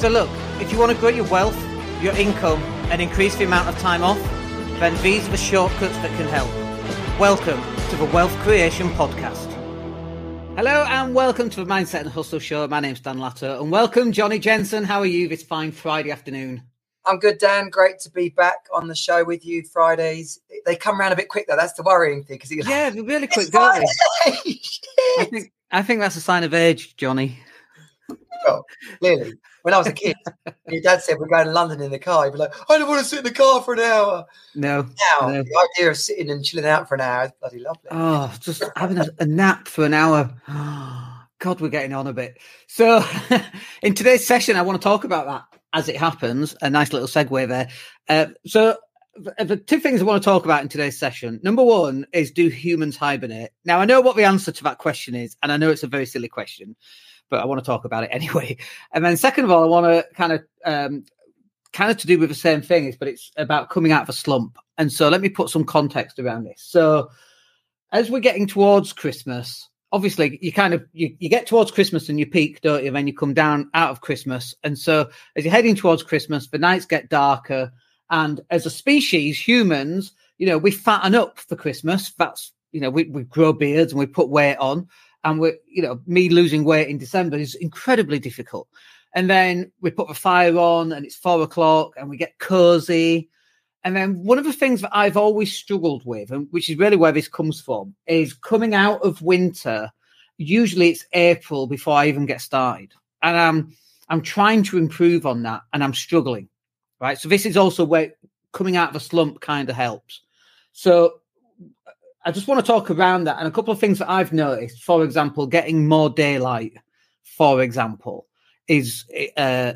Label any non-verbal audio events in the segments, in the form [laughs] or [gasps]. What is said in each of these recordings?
So, look, if you want to grow your wealth, your income, and increase the amount of time off, then these are the shortcuts that can help. Welcome to the Wealth Creation Podcast. Hello and welcome to the Mindset and Hustle Show. My name's Dan Latto and welcome, Johnny Jensen. How are you this fine Friday afternoon? I'm good, Dan. Great to be back on the show with you Fridays. They come around a bit quick though. That's the worrying thing. Because yeah, they're really quick, don't? [laughs] I think I think that's a sign of age, Johnny. Well, clearly, when I was a kid, [laughs] your dad said we're going to London in the car. He'd be like, "I don't want to sit in the car for an hour." No. Now no. the idea of sitting and chilling out for an hour is bloody lovely. Oh, just having a, a nap for an hour. [gasps] God, we're getting on a bit. So, [laughs] in today's session, I want to talk about that as it happens. A nice little segue there. Uh, so, the two things I want to talk about in today's session. Number one is do humans hibernate? Now, I know what the answer to that question is, and I know it's a very silly question, but I want to talk about it [laughs] anyway. And then, second of all, I want to kind of, um, kind of to do with the same thing, is but it's about coming out of a slump. And so, let me put some context around this. So, as we're getting towards Christmas, obviously you kind of you, you get towards christmas and you peak don't you and then you come down out of christmas and so as you're heading towards christmas the nights get darker and as a species humans you know we fatten up for christmas that's you know we, we grow beards and we put weight on and we you know me losing weight in december is incredibly difficult and then we put the fire on and it's four o'clock and we get cozy and then one of the things that I've always struggled with, and which is really where this comes from, is coming out of winter. Usually it's April before I even get started. And I'm I'm trying to improve on that and I'm struggling. Right. So this is also where coming out of a slump kind of helps. So I just want to talk around that and a couple of things that I've noticed. For example, getting more daylight, for example, is uh,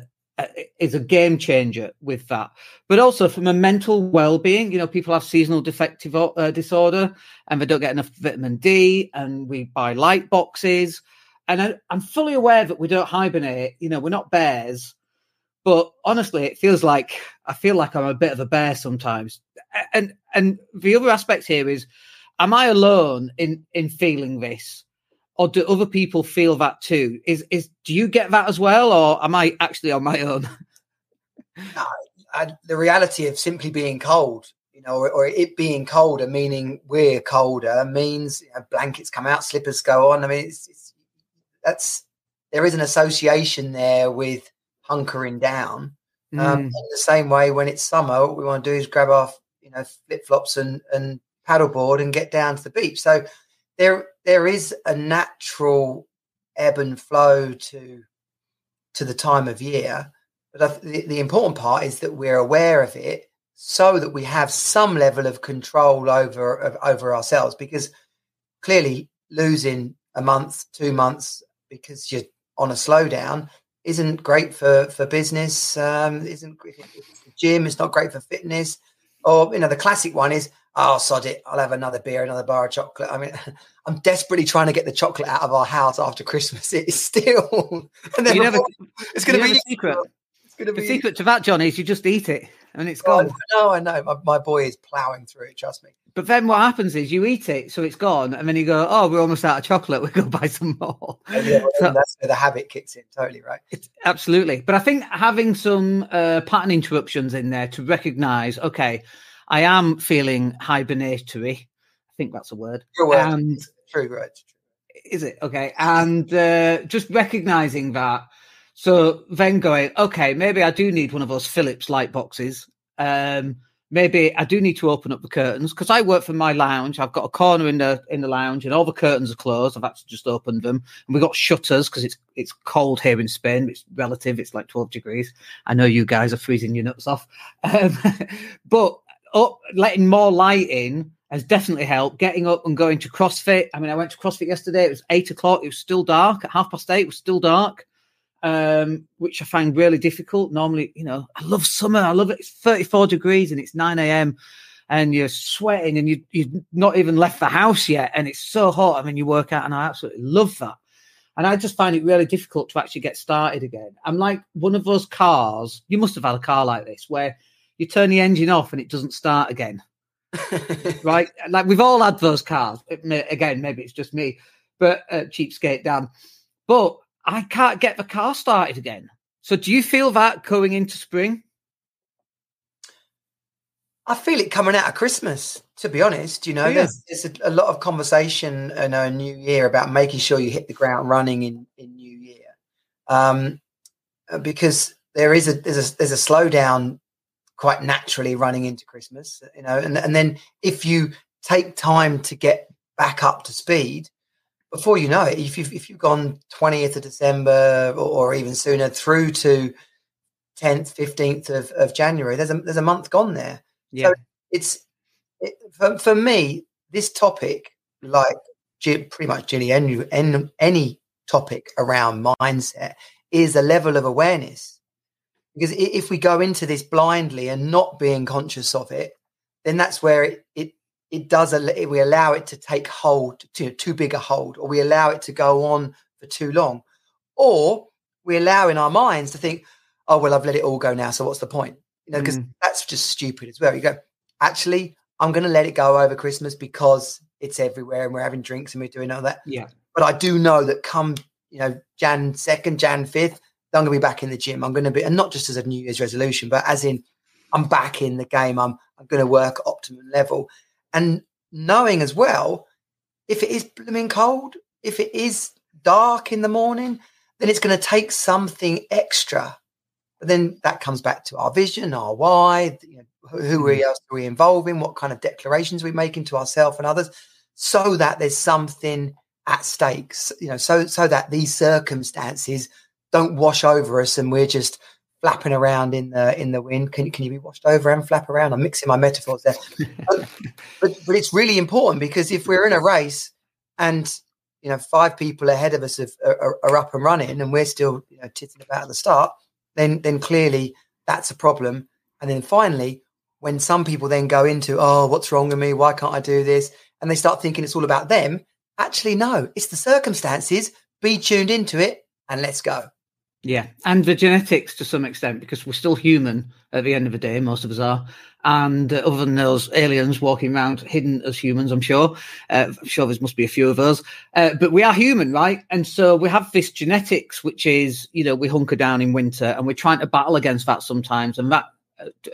is a game changer with that. But also from a mental well-being, you know, people have seasonal defective uh, disorder and they don't get enough vitamin D, and we buy light boxes. And I, I'm fully aware that we don't hibernate. You know, we're not bears. But honestly, it feels like I feel like I'm a bit of a bear sometimes. And and the other aspect here is, am I alone in in feeling this? or do other people feel that too? Is is do you get that as well, or am I actually on my own? [laughs] I, I, the reality of simply being cold, you know, or, or, it being colder, meaning we're colder, means you know, blankets come out, slippers go on. I mean, it's, it's, that's there is an association there with hunkering down. Um, in the same way, when it's summer, what we want to do is grab our, you know, flip flops and and paddleboard and get down to the beach. So there there is a natural ebb and flow to to the time of year but the, the important part is that we're aware of it so that we have some level of control over over ourselves because clearly losing a month two months because you're on a slowdown isn't great for for business um isn't gym it's not great for fitness or you know the classic one is oh, sod it, I'll have another beer, another bar of chocolate. I mean, [laughs] I'm desperately trying to get the chocolate out of our house after Christmas. [laughs] It's still, and then never, it's going to be a secret. [laughs] It's going to be the secret to that, Johnny, is you just eat it and it's gone. No, I know. My, my boy is ploughing through it. Trust me. But then what happens is you eat it, so it's gone, and then you go, "Oh, we're almost out of chocolate. We go buy some more." Yeah, well, so, that's where the habit kicks in. Totally right. absolutely. But I think having some uh, pattern interruptions in there to recognise, okay, I am feeling hibernatory. I think that's a word. True word. And true word. Is it okay? And uh, just recognizing that. So then going, okay, maybe I do need one of those Philips light boxes. Um, maybe I do need to open up the curtains because I work from my lounge. I've got a corner in the in the lounge, and all the curtains are closed. I've actually just opened them, and we've got shutters because it's it's cold here in Spain. It's relative. It's like twelve degrees. I know you guys are freezing your nuts off, [laughs] um, but up, letting more light in has definitely helped. Getting up and going to CrossFit. I mean, I went to CrossFit yesterday. It was eight o'clock. It was still dark. At half past eight, it was still dark, um, which I find really difficult. Normally, you know, I love summer. I love it. It's 34 degrees and it's 9 a.m. and you're sweating and you, you've not even left the house yet. And it's so hot. I mean, you work out and I absolutely love that. And I just find it really difficult to actually get started again. I'm like one of those cars. You must have had a car like this where you turn the engine off and it doesn't start again. right? [laughs] Like we've all had those cars. Again, maybe it's just me, but uh, cheapskate Dan. But I can't get the car started again. So, do you feel that going into spring? I feel it coming out of Christmas. To be honest, you know, yeah. there's, there's a, a, lot of conversation in a new year about making sure you hit the ground running in in New Year, um, because there is a there's a there's a slowdown quite naturally running into Christmas, you know, and and then if you take time to get back up to speed, before you know it, if you've if you've gone twentieth of December or, or, even sooner through to tenth, fifteenth of, of January, there's a there's a month gone there. Yeah. So it's it, for, for me, this topic, like pretty much any, any topic around mindset, is a level of awareness. Because if we go into this blindly and not being conscious of it, then that's where it it, it does. A, we allow it to take hold, to too big a hold, or we allow it to go on for too long, or we allow in our minds to think, "Oh well, I've let it all go now. So what's the point?" You know, because mm. that's just stupid as well. You go, actually, I'm going to let it go over Christmas because it's everywhere and we're having drinks and we're doing all that. Yeah. But I do know that come, you know, Jan 2nd, Jan 5th, I'm going to be back in the gym. I'm going to be, and not just as a New Year's resolution, but as in I'm back in the game. I'm, I'm going to work optimum level. And knowing as well, if it is blooming cold, if it is dark in the morning, then it's going to take something extra. But then that comes back to our vision, our why, you know, who mm. else are we involving? What kind of declarations we making to ourselves and others, so that there's something at stakes. You know, so so that these circumstances don't wash over us and we're just flapping around in the in the wind. Can can you be washed over and flap around? I'm mixing my metaphors there, [laughs] but, but but it's really important because if we're in a race and you know five people ahead of us have, are, are, up and running and we're still you know titting about at the start, then then clearly that's a problem. And then finally, when some people then go into, oh, what's wrong with me? Why can't I do this? And they start thinking it's all about them. Actually, no, it's the circumstances. Be tuned into it and let's go. Yeah. And the genetics to some extent, because we're still human at the end of the day, most of us are. And uh, other than those aliens walking around hidden as humans, I'm sure, uh, I'm sure there must be a few of us, uh, but we are human, right? And so we have this genetics, which is, you know, we hunker down in winter and we're trying to battle against that sometimes. And that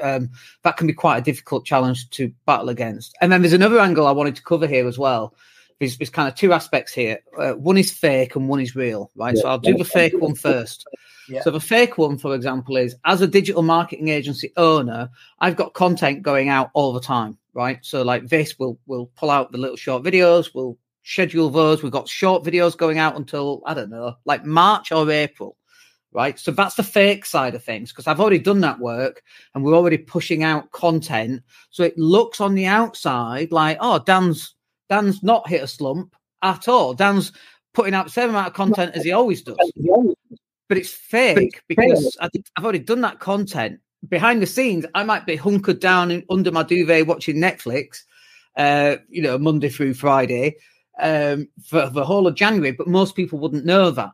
um, that can be quite a difficult challenge to battle against. And then there's another angle I wanted to cover here as well. There's, there's kind of two aspects here. Uh, one is fake and one is real, right? Yeah. So I'll do the fake one first. Yeah. So the fake one, for example, is as a digital marketing agency owner, I've got content going out all the time, right? So like this, we'll we'll pull out the little short videos, we'll schedule those. We've got short videos going out until I don't know, like March or April right? So that's the fake side of things because I've already done that work and we're already pushing out content. So it looks on the outside like, oh, Dan's Dan's not hit a slump at all. Dan's putting out the same amount of content as he always does. But it's fake because I've already done that content. Behind the scenes, I might be hunkered down in, under my duvet watching Netflix, uh, you know, Monday through Friday um, for the whole of January, but most people wouldn't know that.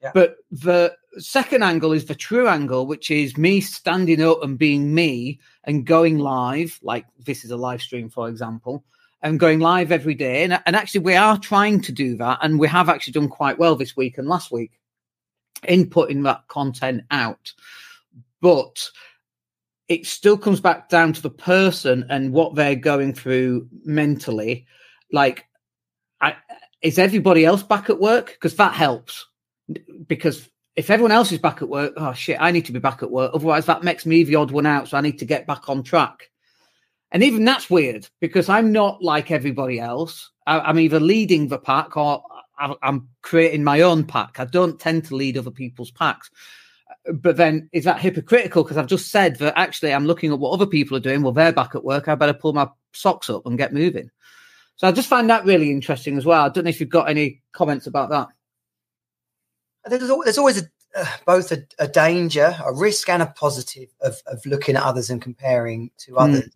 Yeah. But the second angle is the true angle, which is me standing up and being me and going live, like this is a live stream, for example, and going live every day. And, and actually, we are trying to do that. And we have actually done quite well this week and last week in putting that content out. But it still comes back down to the person and what they're going through mentally. Like, I, is everybody else back at work? Because that helps. Because if everyone else is back at work, oh shit, I need to be back at work. Otherwise, that makes me the odd one out. So I need to get back on track. And even that's weird because I'm not like everybody else. I, am either leading the pack or I'm creating my own pack. I don't tend to lead other people's packs. But then is that hypocritical? Because I've just said that actually I'm looking at what other people are doing. Well, they're back at work. I better pull my socks up and get moving. So I just find that really interesting as well. I don't know if you've got any comments about that there's, there's always a, uh, both a, a, danger, a risk, and a positive of, of looking at others and comparing to mm. others.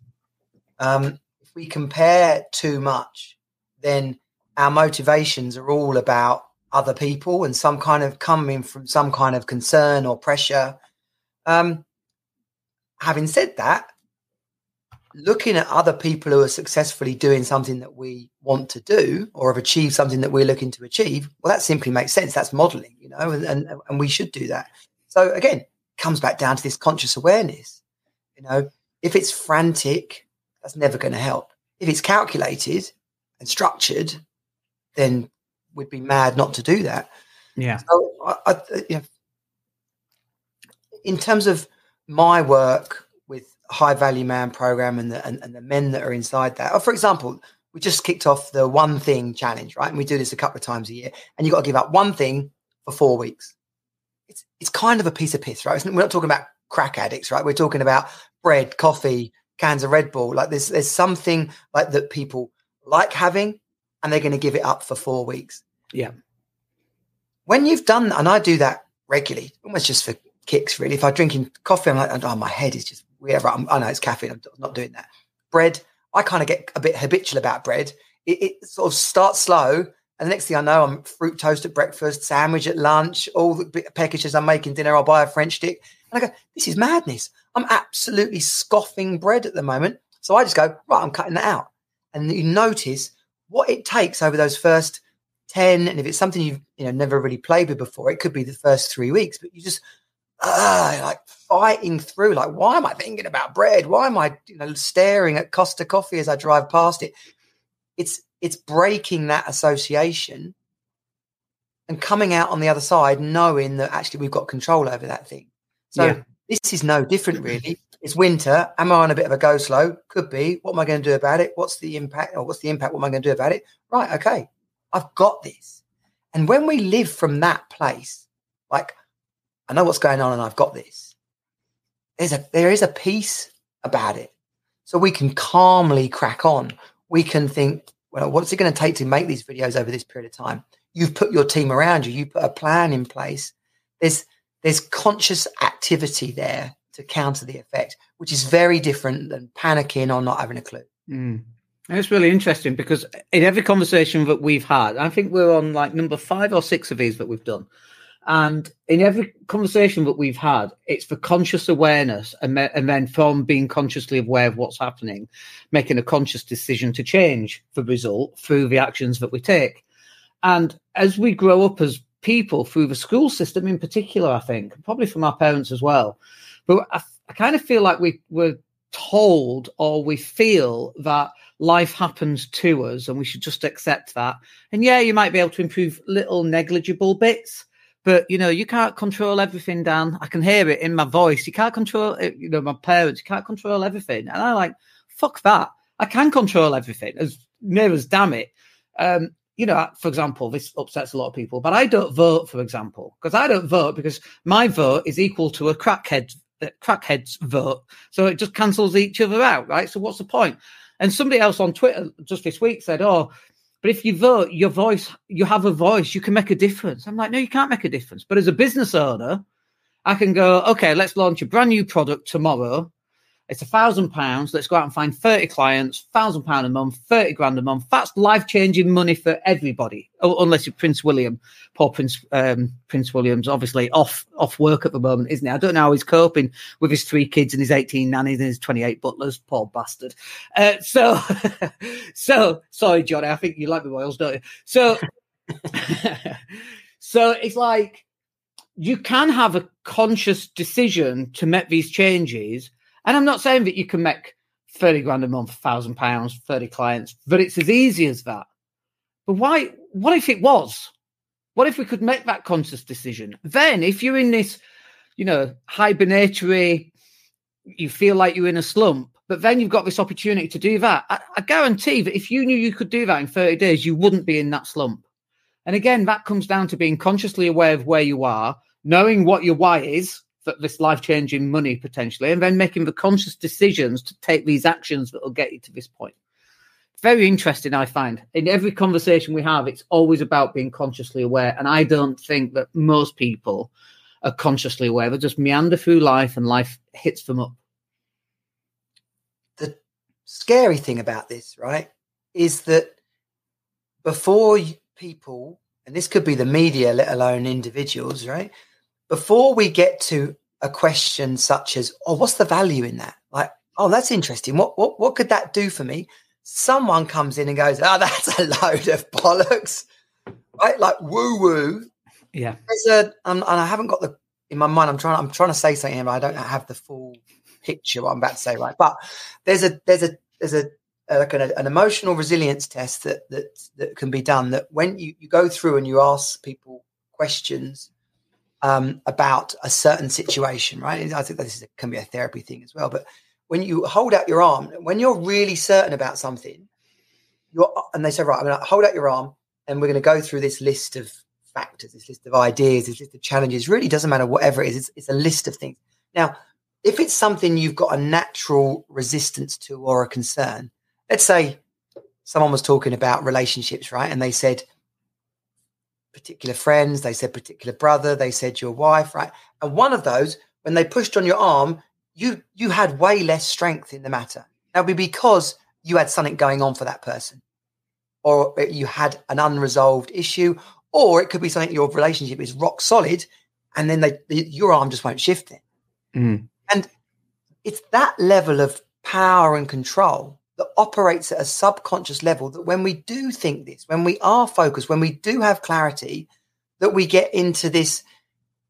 Um, if we compare too much, then our motivations are all about other people and some kind of coming from some kind of concern or pressure. Um, having said that, looking at other people who are successfully doing something that we want to do or have achieved something that we're looking to achieve, well, that simply makes sense. That's modeling, you know, and, and, and we should do that. So again, comes back down to this conscious awareness. You know, if it's frantic, that's never going to help. If it's calculated and structured, then we'd be mad not to do that. Yeah. So, I, I, you know, in terms of my work with High Value Man program and the and, and the men that are inside that, or for example, we just kicked off the one thing challenge, right? And we do this a couple of times a year, and you've got to give up one thing for four weeks. It's it's kind of a piece of piss, right? We're not talking about crack addicts, right? We're talking about bread, coffee, cans of Red Bull. Like there's there's something like that people like having, and they're going to give it up for four weeks. Yeah. When you've done, and I do that regularly, almost just for kicks, really. If I'm drinking coffee, I'm like, oh, my head is just weird. i know it's caffeine. I'm not doing that. Bread, I kind of get a bit habitual about bread. It, it, sort of starts slow, and the next thing I know, I'm fruit toast at breakfast, sandwich at lunch, all the packages I'm making dinner. I'll buy a French stick, and I go, "This is madness." I'm absolutely scoffing bread at the moment, so I just go, "Right, I'm cutting that out." And you notice what it takes over those first ten, and if it's something you've you know never really played with before, it could be the first three weeks, but you just uh, like fighting through. Like, why am I thinking about bread? Why am I, you know, staring at Costa Coffee as I drive past it? It's it's breaking that association and coming out on the other side, knowing that actually we've got control over that thing. So yeah. This is no different, really. It's winter. Am I on a bit of a go slow? Could be. What am I going to do about it? What's the impact? Or what's the impact? What am I going to do about it? Right. Okay. I've got this. And when we live from that place, like I know what's going on and I've got this. There's a there is a peace about it. So we can calmly crack on. We can think, well, what's it going to take to make these videos over this period of time? You've put your team around you, you put a plan in place. There's there's conscious activity there to counter the effect, which is very different than panicking or not having a clue. Mm. And it's really interesting because in every conversation that we've had, I think we're on like number five or six of these that we've done. And in every conversation that we've had, it's for conscious awareness and, me- and then from being consciously aware of what's happening, making a conscious decision to change the result through the actions that we take. And as we grow up as people through the school system in particular, I think, probably from our parents as well, but I, I kind of feel like we were told or we feel that life happens to us and we should just accept that. And yeah, you might be able to improve little negligible bits but you know, you can't control everything, Dan. I can hear it in my voice. You can't control it, you know, my parents, you can't control everything. And I like, fuck that. I can control everything. As near as damn it. Um, you know, for example, this upsets a lot of people, but I don't vote, for example, because I don't vote because my vote is equal to a crackhead crackhead's vote. So it just cancels each other out, right? So what's the point? And somebody else on Twitter just this week said, "Oh, but if you vote, your voice, you have a voice, you can make a difference. I'm like, no, you can't make a difference. But as a business owner, I can go, okay, let's launch a brand new product tomorrow. It's a thousand pounds. Let's go out and find 30 clients, thousand pound a month, 30 grand a month. That's life changing money for everybody. Unless you're Prince William, poor Prince um, Prince William's obviously off off work at the moment, isn't he? I don't know how he's coping with his three kids and his 18 nannies and his 28 butlers. Poor bastard. Uh, so, [laughs] so sorry, Johnny. I think you like the Royals, don't you? So, [laughs] so it's like you can have a conscious decision to make these changes and I'm not saying that you can make 30 grand a month, thousand pounds, 30 clients, but it's as easy as that. But why? What if it was? What if we could make that conscious decision? Then, if you're in this, you know, hibernatory, you feel like you're in a slump, but then you've got this opportunity to do that. I, I guarantee that if you knew you could do that in 30 days, you wouldn't be in that slump. And again, that comes down to being consciously aware of where you are, knowing what your why is, this life changing money potentially, and then making the conscious decisions to take these actions that will get you to this point. Very interesting, I find. In every conversation we have, it's always about being consciously aware. And I don't think that most people are consciously aware. They just meander through life and life hits them up. The scary thing about this, right, is that before people, and this could be the media, let alone individuals, right? Before we get to a question such as, "Oh, what's the value in that?" Like, "Oh, that's interesting. What what what could that do for me?" Someone comes in and goes, "Oh, [laughs] that's a load of bollocks," right? Like woo woo. Yeah. There's a, um, and I haven't got the in my mind, I'm trying. I'm trying to say something, but I don't have the full picture what I'm about to say. Right, but there's a there's a there's a like an, an emotional resilience test that that that can be done. That when you you go through and you ask people questions um, about a certain situation, right? I think this is, can be a therapy thing as well. But when you hold out your arm, when you're really certain about something, you're and they say, right, I'm going to hold out your arm, and we're going to go through this list of factors, this list of ideas, this list of challenges. Really doesn't matter whatever it is. It's, it's a list of things. Now, if it's something you've got a natural resistance to or a concern, let's say someone was talking about relationships, right? And they said particular friends, they said particular brother, they said your wife, right? And one of those, when they pushed on your arm, you you had way less strength in the matter. That would be because you had something going on for that person, or you had an unresolved issue, or it could be something your relationship is rock solid, and then they your arm just won't shift it. Mm. And it's that level of power and control that operates at a subconscious level that when we do think this, when we are focused, when we do have clarity, that we get into this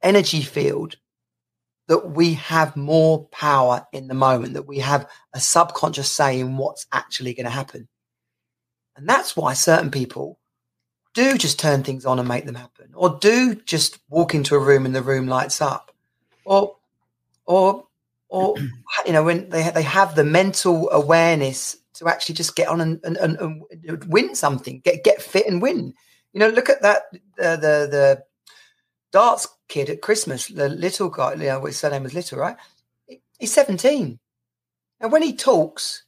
energy field that we have more power in the moment, that we have a subconscious say in what's actually going to happen. And that's why certain people do just turn things on and make them happen, or do just walk into a room and the room lights up, or, or or you know when they they have the mental awareness to actually just get on and, and, and, and win something, get get fit and win. You know, look at that uh, the the darts kid at Christmas, the little guy. You know, his surname was Little, right? He's seventeen, and when he talks,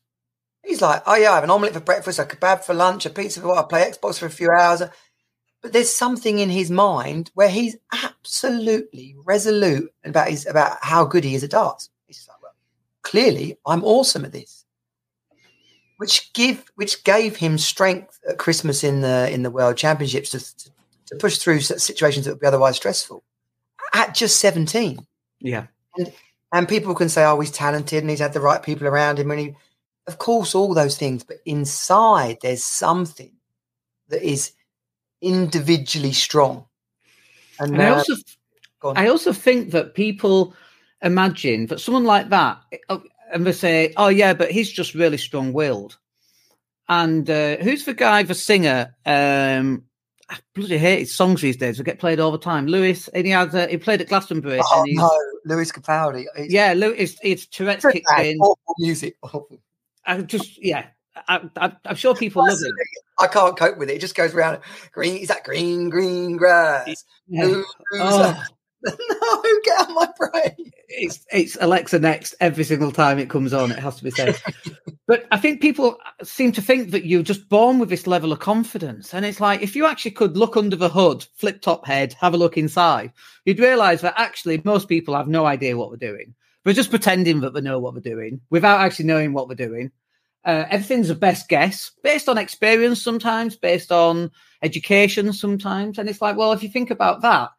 he's like, "Oh yeah, I have an omelette for breakfast, a kebab for lunch, a pizza for what? I play Xbox for a few hours." But there's something in his mind where he's absolutely resolute about his about how good he is at darts clearly I'm awesome at this. Which give which gave him strength at Christmas in the in the World Championships to, to, push through situations that would be otherwise stressful at just 17. Yeah. And and people can say, oh, he's talented and he's had the right people around him. And he, of course, all those things. But inside, there's something that is individually strong. And, and I uh, also, I also think that people imagine that someone like that, uh, and they say, "Oh yeah, but he's just really strong-willed." And uh, who's the guy, the singer? Um, I bloody hate his songs these days. They get played all the time. Lewis, and he had uh, he played at Glastonbury. Oh no, Lewis Capaldi. It's, yeah, Lewis. It's Tourette's kicked in. Awful music. I just yeah. I, am sure people love it. [laughs] I can't cope with it. It just goes around. Green is that green, green grass. Yeah. oh. [laughs] no, get out my brain. It's it's Alexa next every single time it comes on. It has to be said. but I think people seem to think that you're just born with this level of confidence, and it's like if you actually could look under the hood, flip top head, have a look inside, you'd realise that actually most people have no idea what they're doing. They're just pretending that they know what they're doing without actually knowing what they're doing. Uh, everything's a best guess based on experience sometimes, based on education sometimes. And it's like, well, if you think about that,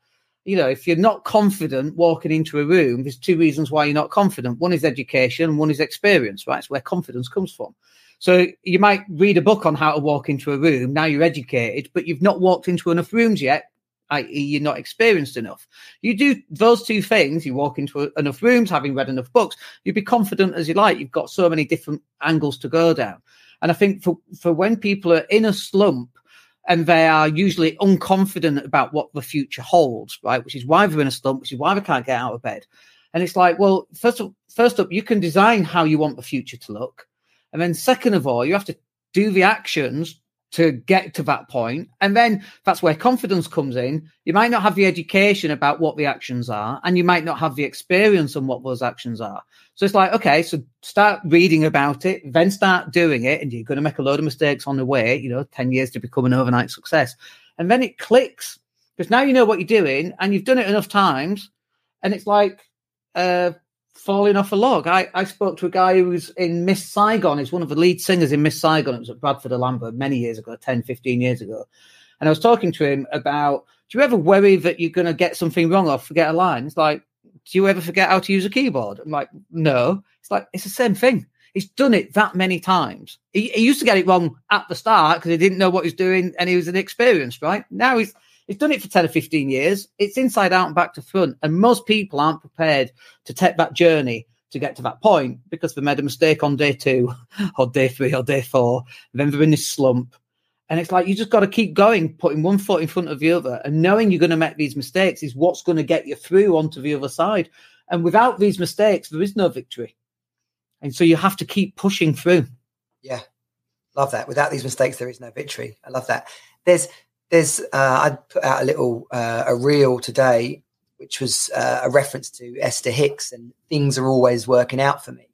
you know, if you're not confident walking into a room, there's two reasons why you're not confident. One is education, one is experience, right? It's where confidence comes from. So you might read a book on how to walk into a room. Now you're educated, but you've not walked into enough rooms yet, i.e., you're not experienced enough. You do those two things, you walk into enough rooms, having read enough books, you'd be confident as you like. You've got so many different angles to go down. And I think for, for when people are in a slump, and they are usually unconfident about what the future holds, right? Which is why they're in a slump, which is why they can't get out of bed. And it's like, well, first of, first up, you can design how you want the future to look, and then second of all, you have to do the actions to get to that point. And then that's where confidence comes in. You might not have the education about what the actions are, and you might not have the experience on what those actions are. So it's like, okay, so start reading about it, then start doing it, and you're going to make a load of mistakes on the way, you know, 10 years to become an overnight success. And then it clicks because now you know what you're doing and you've done it enough times. And it's like, uh, falling off a log. I, I spoke to a guy who was in Miss Saigon. He's one of the lead singers in Miss Saigon. It was at Bradford Alhambra many years ago, 10, 15 years ago. And I was talking to him about, do you ever worry that you're going to get something wrong or forget a line? It's like, do you ever forget how to use a keyboard? I'm like, no. It's like, it's the same thing. He's done it that many times. He, he used to get it wrong at the start because he didn't know what he's doing and he was inexperienced, right? Now he's He's done it for 10 or 15 years. It's inside out and back to front. And most people aren't prepared to take that journey to get to that point because they made a mistake on day two [laughs] or day three or day four. then they're in this slump. And it's like you just got to keep going, putting one foot in front of the other, and knowing you're going to make these mistakes is what's going to get you through onto the other side. And without these mistakes, there is no victory. And so you have to keep pushing through. Yeah, love that. Without these mistakes, there is no victory. I love that. There's, there's. Uh, I put out a little uh, a reel today which was uh, a reference to Esther Hicks and things are always working out for me.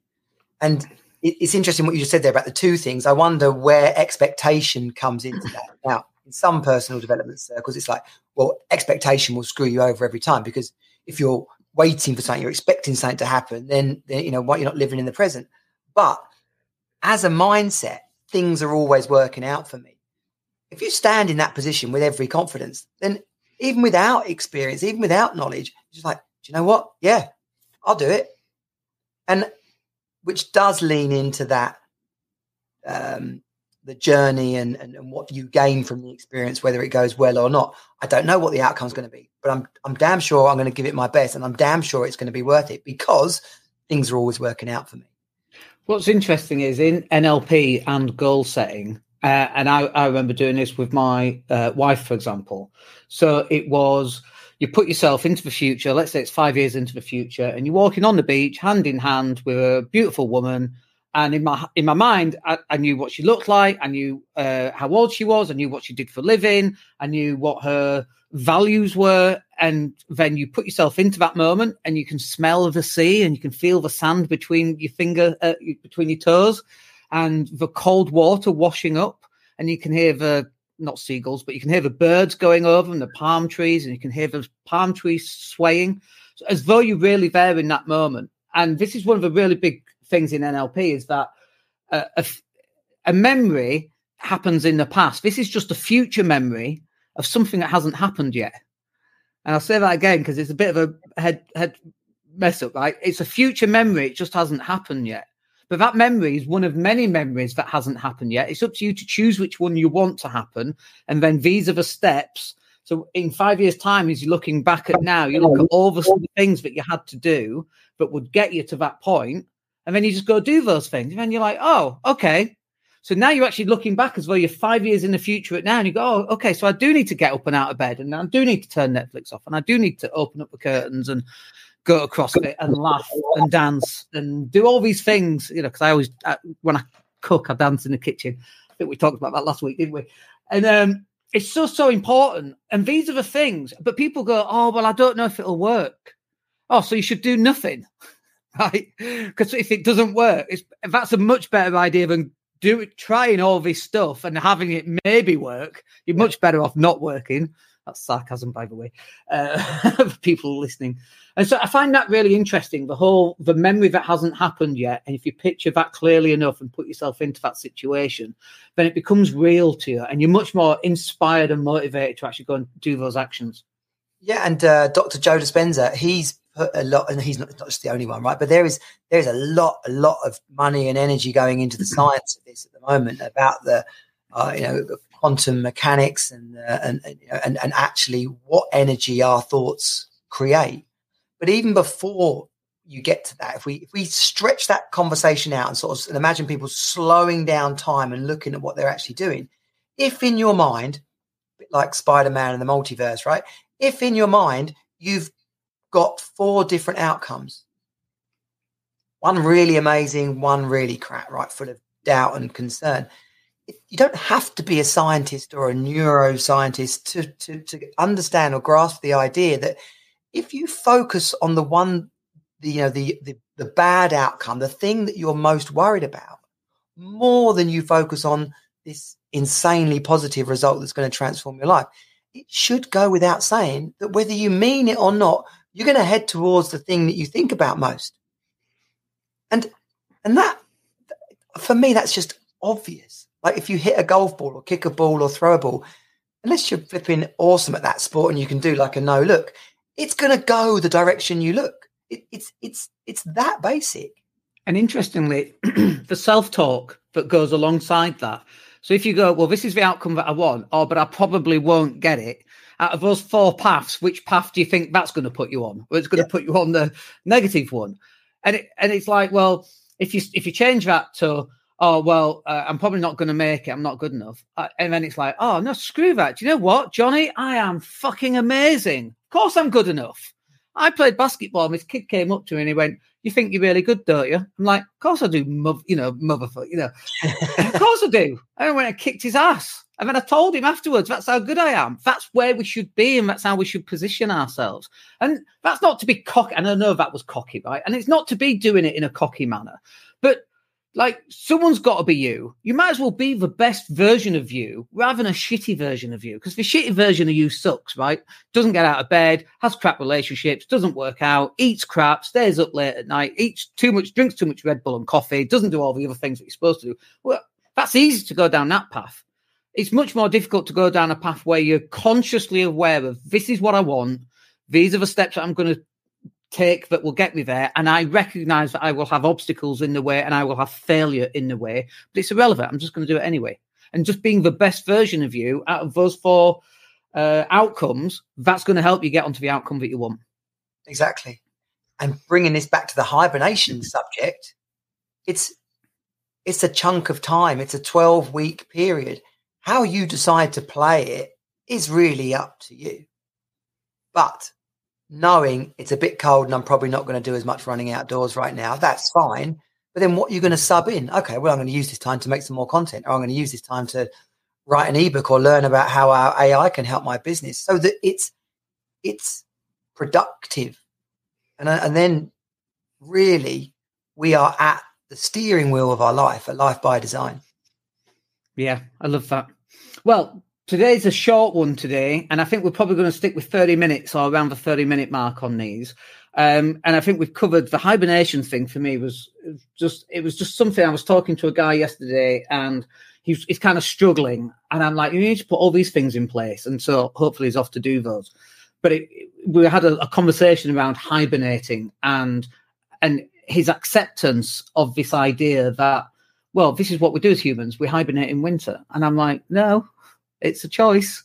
And it, it's interesting what you just said there about the two things. I wonder where expectation comes into that. [laughs] Now, in some personal development circles, it's like, well, expectation will screw you over every time because if you're waiting for something, you're expecting something to happen, then, then you know what you're not living in the present. But as a mindset, things are always working out for me. If you stand in that position with every confidence, then even without experience, even without knowledge, just like, do you know what? Yeah, I'll do it. And which does lean into that um, the journey and, and, and what you gain from the experience, whether it goes well or not. I don't know what the outcome is going to be, but I'm I'm damn sure I'm going to give it my best, and I'm damn sure it's going to be worth it because things are always working out for me. What's interesting is in NLP and goal setting, uh, and I, I, remember doing this with my uh, wife, for example. So it was you put yourself into the future. Let's say it's five years into the future, and you're walking on the beach, hand in hand with a beautiful woman. And in my in my mind, I, I knew what she looked like. I knew uh, how old she was. I knew what she did for a living. I knew what her values were. And then you put yourself into that moment, and you can smell the sea, and you can feel the sand between your finger, uh, between your toes and the cold water washing up, and you can hear the not seagulls, but you can hear the birds going over and the palm trees, and you can hear the palm trees swaying, so as though you're really there in that moment. And this is one of the really big things in NLP is that uh, a, a memory happens in the past. This is just a future memory of something that hasn't happened yet. And I'll say that again because it's a bit of a head head mess up, right? It's a future memory; it just hasn't happened yet. But that memory is one of many memories that hasn't happened yet. It's up to you to choose which one you want to happen. And then these are the steps. So in five years' time, as you're looking back at now, you look at all the things that you had to do that would get you to that point, And then you just go do those things. And then you're like, oh, okay. So now you're actually looking back as well. You're five years in the future at now, and you go, oh, okay. So I do need to get up and out of bed, and I do need to turn Netflix off, and I do need to open up the curtains and go to CrossFit and laugh and dance and do all these things, you know, because I always, uh, when I cook, I dance in the kitchen. I think we talked about that last week, didn't we? And um, it's so, so important. And these are the things, but people go, oh, well, I don't know if it'll work. Oh, so you should do nothing, [laughs] right? Because if it doesn't work, it's, that's a much better idea than do trying all this stuff and having it maybe work. You're much better off not working. That's sarcasm, by the way, uh, [laughs] people listening. And so I find that really interesting. The whole the memory that hasn't happened yet, and if you picture that clearly enough and put yourself into that situation, then it becomes real to you, and you're much more inspired and motivated to actually go and do those actions. Yeah, and uh, Dr. Joe Dispenza, he's put a lot, and he's not, not just the only one, right? But there is there is a lot, a lot of money and energy going into the [clears throat] science of this at the moment about the, uh, you know, quantum mechanics and, uh, and, and, and actually what energy our thoughts create. But even before you get to that, if we if we stretch that conversation out and sort of and imagine people slowing down time and looking at what they're actually doing, if in your mind, like Spider-Man and the multiverse, right? If in your mind you've got four different outcomes, one really amazing, one really crap, right, full of doubt and concern you don't have to be a scientist or a neuroscientist to, to, to understand or grasp the idea that if you focus on the one, the, you know, the, the, the bad outcome, the thing that you're most worried about, more than you focus on this insanely positive result that's going to transform your life, it should go without saying that whether you mean it or not, you're going to head towards the thing that you think about most. And and that for me, that's just obvious. Like if you hit a golf ball or kick a ball or throw a ball, unless you're flipping awesome at that sport and you can do like a no look, it's going to go the direction you look. It, it's it's it's that basic. And interestingly, [clears throat] the self talk that goes alongside that. So if you go, well, this is the outcome that I want, oh, but I probably won't get it. out of those four paths, which path do you think that's going to put you on? Well, it's going yeah. to put you on the negative one. And it, and it's like, well, if you if you change that to oh well, uh, I'm probably not going to make it. I'm not good enough. Uh, and then it's like, oh no, screw that. Do you know what, Johnny? I am fucking amazing. Of course, I'm good enough. I played basketball. And this kid came up to me and he went, "You think you're really good, don't you?" I'm like, "Of course I do, you know, motherfucker, you know, [laughs] of course I do." And I went and kicked his ass. And then I told him afterwards, that's how good I am. That's where we should be, and that's how we should position ourselves. And that's not to be cocky. And I know that was cocky, right? And it's not to be doing it in a cocky manner. But like someone's got to be you. You might as well be the best version of you rather than a shitty version of you. Because the shitty version of you sucks, right? Doesn't get out of bed, has crap relationships, doesn't work out, eats crap, stays up late at night, eats too much, drinks too much Red Bull and coffee, doesn't do all the other things that you're supposed to do. Well, that's easy to go down that path. It's much more difficult to go down a path where you're consciously aware of this is what I want. These are the steps that I'm going to take that will get me there. And I recognize that I will have obstacles in the way and I will have failure in the way, but it's irrelevant. I'm just going to do it anyway. And just being the best version of you out of those four uh, outcomes, that's going to help you get onto the outcome that you want. Exactly. And bringing this back to the hibernation subject, it's it's a chunk of time. It's a 12 week period. How you decide to play it is really up to you. But knowing it's a bit cold and I'm probably not going to do as much running outdoors right now, that's fine. But then what you're going to sub in? Okay, well, I'm going to use this time to make some more content, or I'm going to use this time to write an ebook or learn about how our AI can help my business so that it's it's productive. And, and then really we are at the steering wheel of our life, a life by design. Yeah, I love that. Well, Today's a short one today, and I think we're probably going to stick with 30 minutes or around the 30 minute mark on these. Um, and I think we've covered the hibernation thing for me was just it was just something I was talking to a guy yesterday and he's he's kind of struggling and I'm like you need to put all these things in place and so hopefully he's off to do those. But it, we had a, a conversation around hibernating and and his acceptance of this idea that well this is what we do as humans we hibernate in winter and I'm like no it's a choice,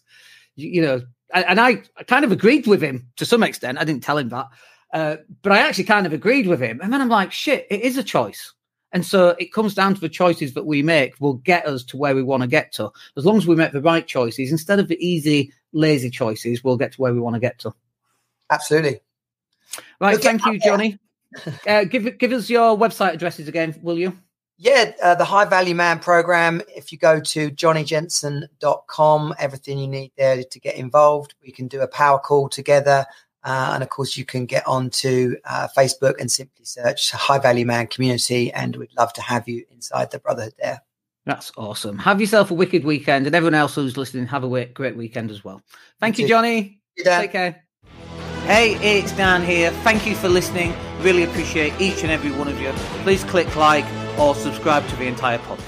you, you know. And, I, I, kind of agreed with him to some extent. I didn't tell him that, uh, but I actually kind of agreed with him. And then I'm like, shit, it is a choice. And so it comes down to the choices that we make will get us to where we want to get to. As long as we make the right choices, instead of the easy, lazy choices, we'll get to where we want to get to. Absolutely. Right. Look thank you, Johnny. [laughs] uh, give give us your website addresses again, will you? Yeah, uh, the High Value Man program. If you go to johnnyjensen.com, everything you need there to get involved. We can do a power call together. Uh, and of course, you can get onto uh, Facebook and simply search High Value Man Community. And we'd love to have you inside the Brotherhood there. That's awesome. Have yourself a wicked weekend. And everyone else who's listening, have a great weekend as well. Thank you, you Johnny. You, Take care. Hey, it's Dan here. Thank you for listening. Really appreciate each and every one of you. Please click like or subscribe to the entire podcast.